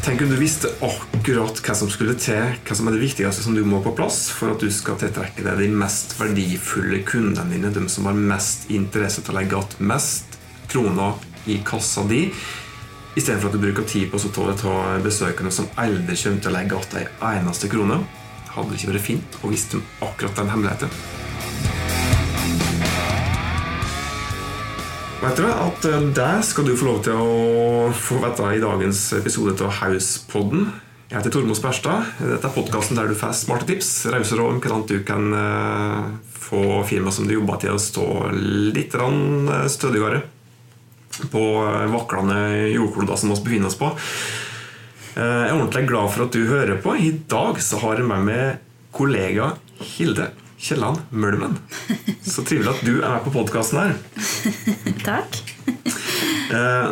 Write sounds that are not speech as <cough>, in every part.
Tenk om du visste akkurat hva som skulle til, hva som er det viktigste som du må på plass for at du skal tiltrekke deg de mest verdifulle kundene dine, de som har mest interesse til å legge igjen mest kroner i kassa di, istedenfor at du bruker tid på å ta besøkende som aldri kommer til å legge igjen ei eneste krone. Hadde det ikke vært fint å visste akkurat den hemmeligheten? Vet du at eh, Det skal du få lov til å få vite i dagens episode av Hauspodden. Jeg heter Tormod Sperstad. Dette er podkasten der du får smarte tips, rause råd om du kan uh, få firmaet som du jobber til, å stå litt eh, stødigere på vaklende jordkloder som vi befinner oss på. Jeg er ordentlig glad for at du hører på. I dag så har jeg med meg kollega Hilde Kielland Mølmen. Så trivelig at du er med på podkasten her. <laughs> Takk. Eh,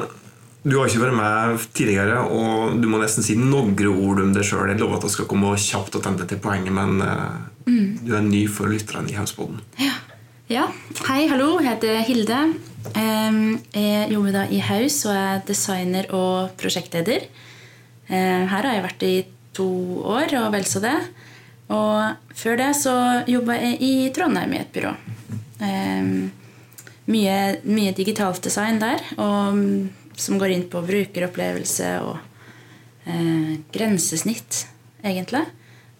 du har ikke vært med tidligere, og du må nesten si noen ord om deg sjøl. Jeg lover at jeg skal komme kjapt og til poenget, men eh, mm. du er ny for lytterne i Hausboden. Ja. ja. Hei, hallo. Jeg heter Hilde. Jeg jobber da i Haus og er designer og prosjektleder. Eh, her har jeg vært i to år og vel så det. Og før det så jobba jeg i Trondheim i et byrå. Um, mye, mye, digitalt design der, og, som går inn på brukeropplevelse og uh, grensesnitt, egentlig.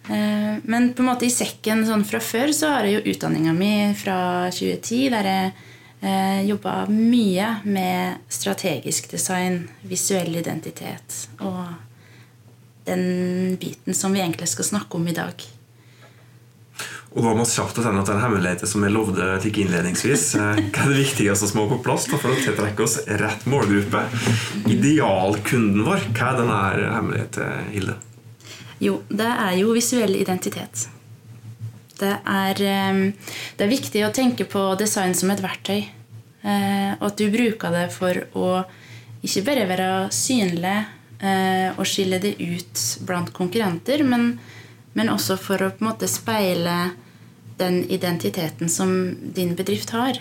Uh, men på en måte i sekken sånn fra før så har jeg jo utdanninga mi fra 2010, der jeg eh, jobba mye med strategisk design, visuell identitet og den biten som vi egentlig skal snakke om i dag. Og da må vi kjapt sende at den hemmeligheten som jeg lovde til innledningsvis. Eh, hva er det viktigste som må på plass for å tiltrekke oss rett målgruppe? Idealkunden vår, hva er denne hemmeligheten, Hilde? Jo, det er jo visuell identitet. Det er, eh, det er viktig å tenke på design som et verktøy. Eh, og at du bruker det for å ikke bare være synlig og skille det ut blant konkurrenter, men men også for å på en måte speile den identiteten som din bedrift har.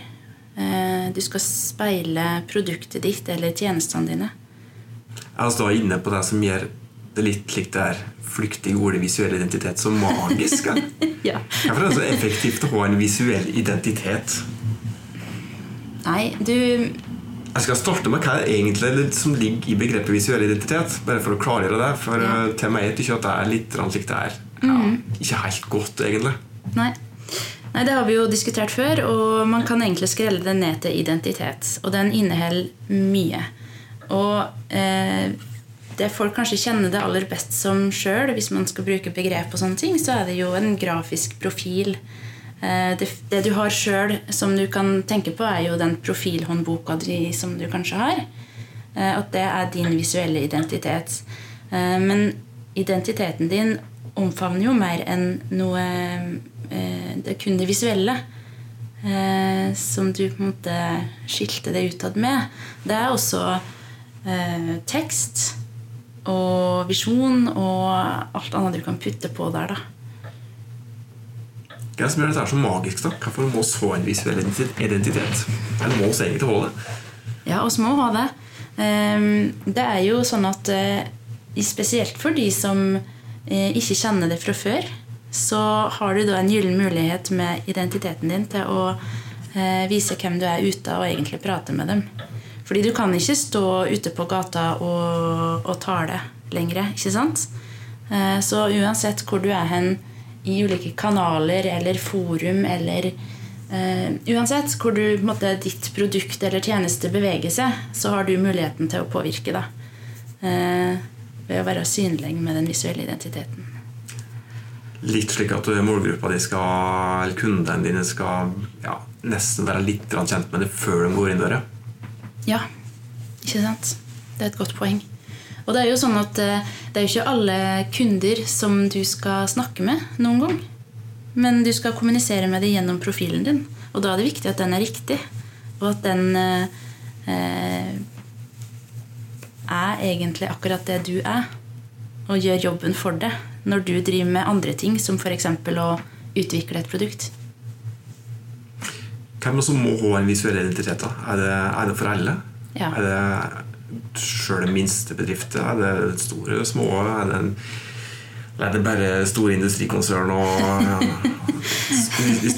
Eh, du skal speile produktet ditt eller tjenestene dine. Jeg står inne på det som gjør det litt slik det er flyktige ordet visuell identitet så magisk. ja. Hvorfor er det så effektivt å ha en visuell identitet? Nei, du Jeg skal starte med hva det egentlig som ligger i begrepet visuell identitet. Bare for å klargjøre det. For ja. Eh, til meg er det ikke at det er litt slik det er ja, mm. ikke helt godt, egentlig. Nei. Nei, det har vi jo diskutert før, og man kan egentlig skrelle den ned til identitet. Og den inneholder mye. Og eh, det folk kanskje kjenner det aller best som sjøl, hvis man skal bruke begrep, og sånne ting, så er det jo en grafisk profil. Eh, det, det, du har sjøl som du kan tenke på, er jo den profilhåndboka di som du kanskje har. Eh, at det er din visuelle identitet. Eh, men identiteten din omfavner jo mer enn noe eh, Det er kun det visuelle eh, som du på en måte skilte det utad med. Det er også eh, tekst og visjon og alt annet du kan putte på der. da. Hva er det som gjør dette så magisk? da? Hvorfor må få en visuell identitet? Eller må vi egentlig ha det? Ja, vi må ha det. Det er jo sånn at spesielt for de som ikke kjenner det fra før, så har du da en gyllen mulighet med identiteten din til å eh, vise hvem du er ute, og egentlig prate med dem. Fordi du kan ikke stå ute på gata og, og tale lenger. ikke sant? Eh, så uansett hvor du er hen i ulike kanaler eller forum eller uh, Uansett hvor du, måte, ditt produkt eller tjeneste beveger seg, så har du muligheten til å påvirke. da. Ved å være synlig med den visuelle identiteten. Litt slik at målgruppa di skal, eller kundene dine skal ja, nesten være litt kjent med det før de går inn døra? Ja, ikke sant? Det er et godt poeng. Og det er jo sånn at eh, det er jo ikke alle kunder som du skal snakke med noen gang. Men du skal kommunisere med dem gjennom profilen din. Og da er det viktig at den er riktig, og at den eh, eh er egentlig akkurat det du er, og gjør jobben for det når du driver med andre ting, som f.eks. å utvikle et produkt. Hvem som må ha en visuell identitet? da? Er det, er det for alle? Ja. Er det sjøl minste bedrifter? Er det store, små? Er det, en, er det bare store industrikonsern og ja,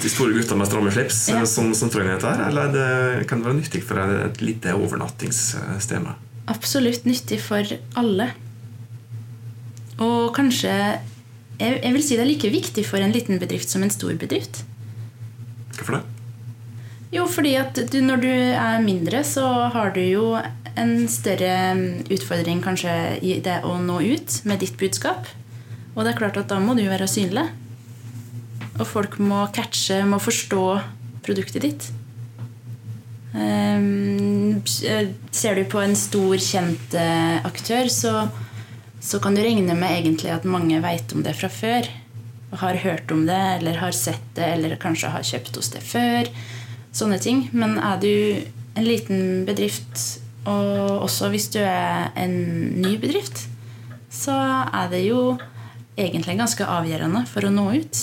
de store gutter med stramme slips Ja. som, som trenger dette? Eller er det, kan det være nyttig for et, lite overnattingssted? Absolutt nyttig for alle. Og kanskje jeg, jeg vil si det er like viktig for en liten bedrift som en stor bedrift. Hvorfor det? Jo, fordi at du, når du er mindre, så har du jo en større utfordring kanskje i det å nå ut med ditt budskap. Og det er klart at da må du være synlig. Og folk må catche, må forstå produktet ditt. Ehm, ser du på en stor, kjent eh, aktør, så, så kan du regne med egentlig at mange veit om det fra før. Og har hørt om det, eller har sett det, eller kanskje har kjøpt hos det før. Sånne ting. Men er du en liten bedrift, og også hvis du er en ny bedrift, så er det jo egentlig ganske avgjørende for å nå ut.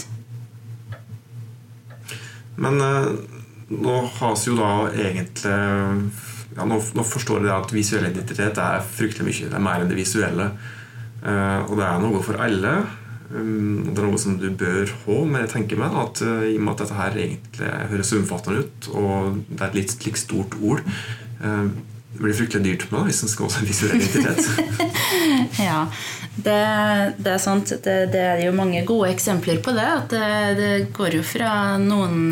Men eh, nå has jo da egentlig ja, nå, nå forstår jeg at visuell identitet er fryktelig mye. Det er mer enn det visuelle. Uh, og det er noe for alle. Um, det er noe som du bør ha, men jeg tenker meg at uh, i og med at dette her egentlig høres omfattende ut, og det er et litt litt stort ord uh, Det blir fryktelig dyrt med det hvis en skal ha visuell identitet. <laughs> Ja, det, det er sant. Det, det er jo mange gode eksempler på det. At det, det går jo fra noen,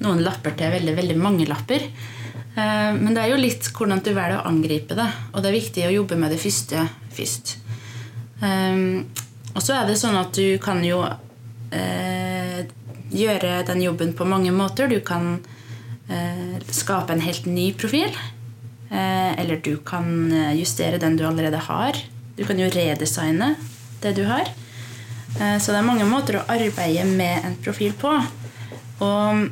noen lapper til veldig, veldig mange lapper. Eh, Men det er jo litt hvordan du velger å angripe det. Og det er viktig å jobbe med det første først. Um, og så er det sånn at du kan jo eh, gjøre den jobben på mange måter. Du kan eh, skape en helt ny profil. Eh, eller du kan eh, justere den du allerede har. Du kan jo redesigne det du har. Eh, så det er mange måter å arbeide med en profil på. Og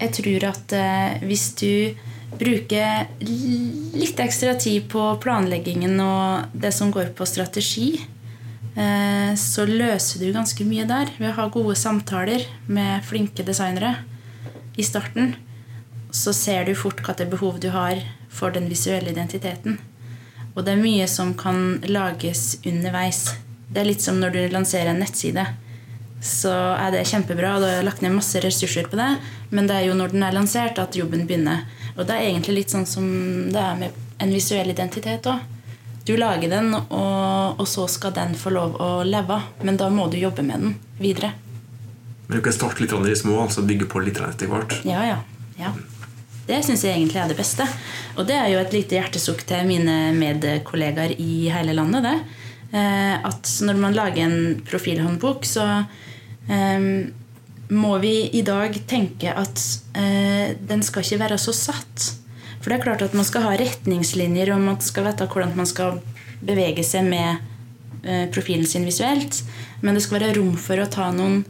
jeg tror at eh, hvis du bruker litt ekstra tid på planleggingen og det som går på strategi, eh, så løser du ganske mye der ved å ha gode samtaler med flinke designere i starten. Så ser du fort hva det er behov du har for den visuelle identiteten. Og det er mye som kan lages underveis. Det er litt som når du lanserer en nettside. Så er det kjempebra, og du har lagt ned masse ressurser på det. Men det er jo når den er lansert, at jobben begynner. Og det er egentlig litt sånn som det er med en visuell identitet òg. Du lager den, og, og så skal den få lov å leve. Men da må du jobbe med den videre. Men du kan starte litt i de små, altså bygge på litt etter hvert. Ja, ja. ja. Det syns jeg egentlig er det beste. Og det er jo et lite hjertesukk til mine medkollegaer i hele landet. det. Eh, At når man lager en profilhåndbok, så eh, må vi i dag tenke at eh, den skal ikke være så satt. For det er klart at man skal ha retningslinjer, og man skal vite hvordan man skal bevege seg med eh, profilen sin visuelt. Men det skal være rom for å ta noen,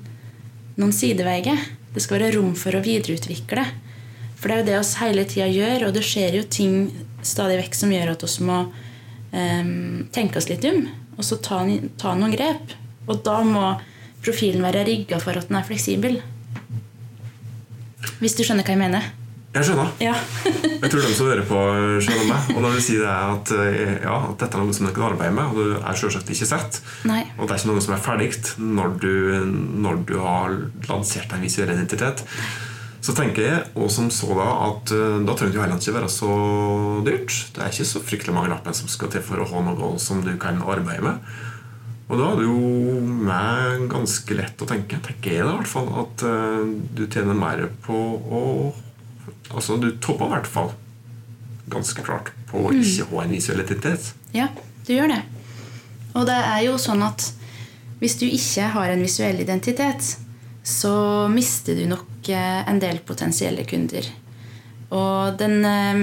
noen sideveier. Det skal være rom for å videreutvikle. For det er jo det oss hele tida gjør, og det skjer jo ting stadig vekk som gjør at oss må eh, tenke oss litt om, og så ta, ta noen grep. Og da må profilen være rigga for at den er fleksibel. Hvis du skjønner hva jeg mener? Jeg skjønner. Ja. <laughs> Jeg tror de som hører på, skjønner meg. Og da vil si det at, eh, ja, at dette er noe som du kan arbeide med, og du er selvsagt ikke sett, Nei. og det er ikke noe som er ferdig når du, når du har lansert en visuell identitet, så tenker jeg og som så da at eh, da trenger det jo heller ikke være så dyrt. Det er ikke så fryktelig mange lapper som skal til for å ha noe som du kan arbeide med. Og da er det jo meg ganske lett å tenke, tenker jeg da i hvert fall, at uh, du tjener mer på å Altså, du topper i hvert fall ganske klart på å ikke ha en visuell identitet. Ja, du gjør det. Og det er jo sånn at hvis du ikke har en visuell identitet, så mister du nok eh, en del potensielle kunder. Og den eh,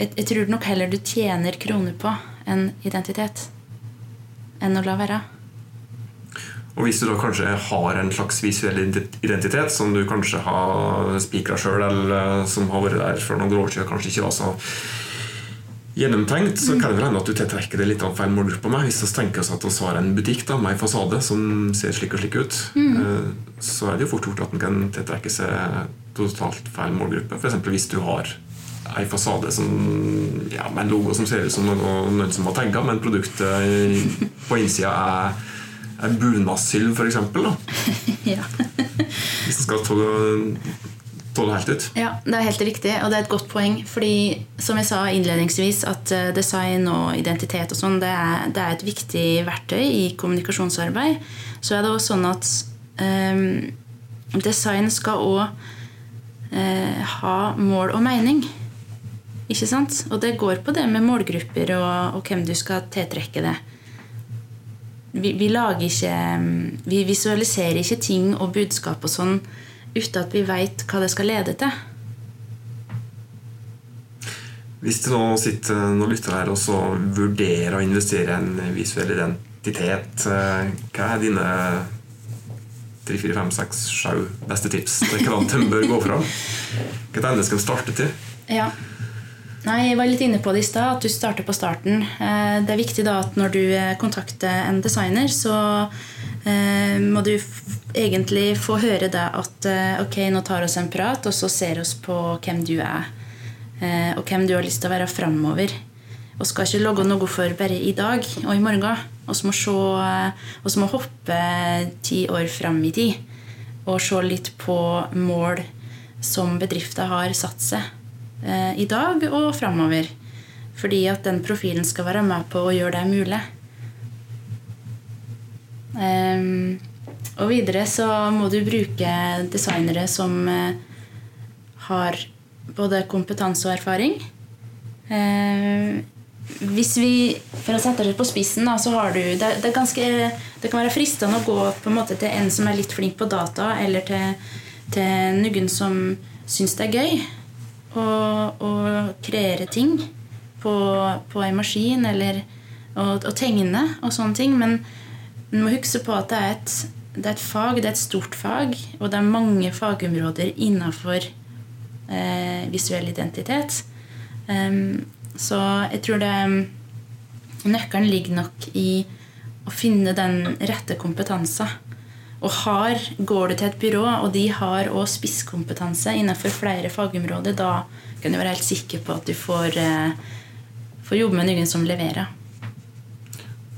jeg, jeg tror nok heller du tjener kroner på en identitet enn å la være. Og hvis du da kanskje har en slags visuell identitet som du kanskje har spikra sjøl, eller som har vært der for noen år siden, kanskje ikke var så gjennomtenkt, så kan det vel hende at du tiltrekker det litt av feil målgruppe med. Hvis vi tenker oss at vi har en butikk da, med en fasade som ser slik og slik ut, mm. så er det jo fort gjort at en kan tiltrekke seg totalt feil målgruppe. F.eks. hvis du har ei fasade som, ja, med en logo som ser ut som noe, noen som har tagga, men produktet på innsida er, er bunadssylv, f.eks. <laughs> ja. Hvis en skal tåle, det helt ut. ja, det er helt riktig, og det er et godt poeng. Fordi, som jeg sa innledningsvis, at eh, design og identitet og sånn, det, det er et viktig verktøy i kommunikasjonsarbeid. Så er det også sånn at um, design skal òg eh, ha mål og mening. Ikke sant? Og det går på det med målgrupper og, og hvem du skal tiltrekke det. Vi, vi lager ikke mm, Vi visualiserer ikke ting og budskap og sånn uten at vi veit hva det skal lede til. Hvis det nå sitter noen lyttere her og så vurderer å investere i en visuell identitet, eh, hva er dine 3, 4, 5, 6, 7 beste tips til hva de bør gå fra? <laughs> Hva ende skal de starte til? Ja. Nei, Jeg var litt inne på det i stad, at du starter på starten. Eh, Det er viktig da at når du eh, kontakter en designer, så eh, må du egentlig få høre det at ok, nå tar vi oss en prat, og så ser oss på hvem du er. Og hvem du har lyst til å være framover. Og skal ikke logge noe for bare i dag og i morgen. Vi må, se, må hoppe ti år fram i tid. Og se litt på mål som bedrifter har satt seg i dag og framover. Fordi at den profilen skal være med på å gjøre det mulig. Ehm, og videre så må du bruke designere som eh, har både kompetanse og erfaring. Eh, hvis vi, For å sette det på spissen, da, så har du det, det, ganske, det kan være fristende å gå på en måte til en som er litt flink på data, eller til, til noen som syns det er gøy å, å kreere ting på, på en maskin, eller å, å tegne og sånne ting. Men man må huske på at det er, et, det er et fag, det er et stort fag, og det er mange fagområder innafor eh, visuell identitet. Um, så jeg tror det Nøkkelen ligger nok i å finne den rette kompetansen. Og har, går du til et byrå, og de har også spisskompetanse innenfor flere fagområder, da kan du være helt sikker på at du får, eh, får jobbe med noen som leverer.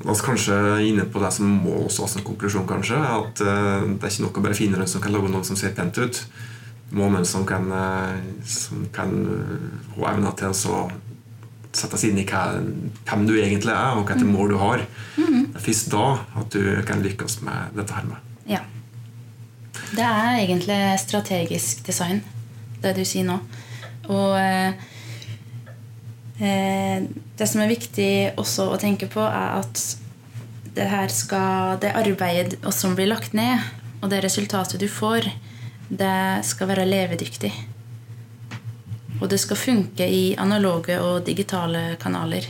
La oss kanskje inne på det som må også ha en konklusjon, kanskje. At eh, det er ikke nok å bare finne noen som kan lage noe som ser pent ut. Må noen som kan, eh, som kan ha evner til å sette seg inn i hva, hvem du egentlig er, og hvilke mål du har. Det er først da at du kan lykkes med dette her med. Ja. Det er egentlig strategisk design, det du sier nå. Og eh, eh, det som er viktig også å tenke på, er at det her skal Det arbeidet som blir lagt ned, og det resultatet du får, det skal være levedyktig. Og det skal funke i analoge og digitale kanaler.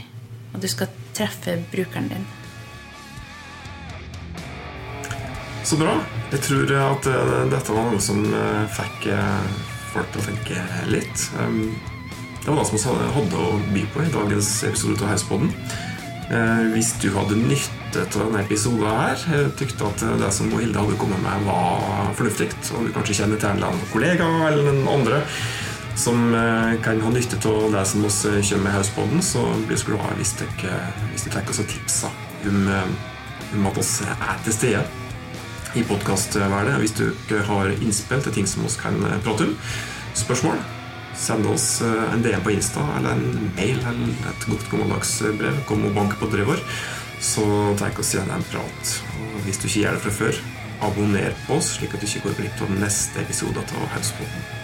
Og du skal treffe brukeren din. Så bra. Jeg tror at eh, dette var noe som eh, fikk eh, folk til å tenke litt. Um, Det var det som vi hadde å by på i dagens episode av Hauspodden. Hvis du hadde nytte av denne episoden her, tykte at det som Hilde hadde kommet med, var fornuftig, og du kanskje kjenner til en kollega eller noen andre som kan ha nytte av det som oss kommer med i Hauspodden, så blir vi glad hvis dere tenker oss å tipse om, om at oss er til stede i podkastverdet. Hvis du ikke har innspill til ting som vi kan eh, prate om, spørsmål, send oss eh, en DM på Insta eller en mail eller et godt gammeldagsbrev. Kom og bank på døra vår, så tar vi igjen en prat. Og hvis du ikke gjør det fra før, abonner på oss, slik at du ikke går glipp av neste episode av Hauspodden.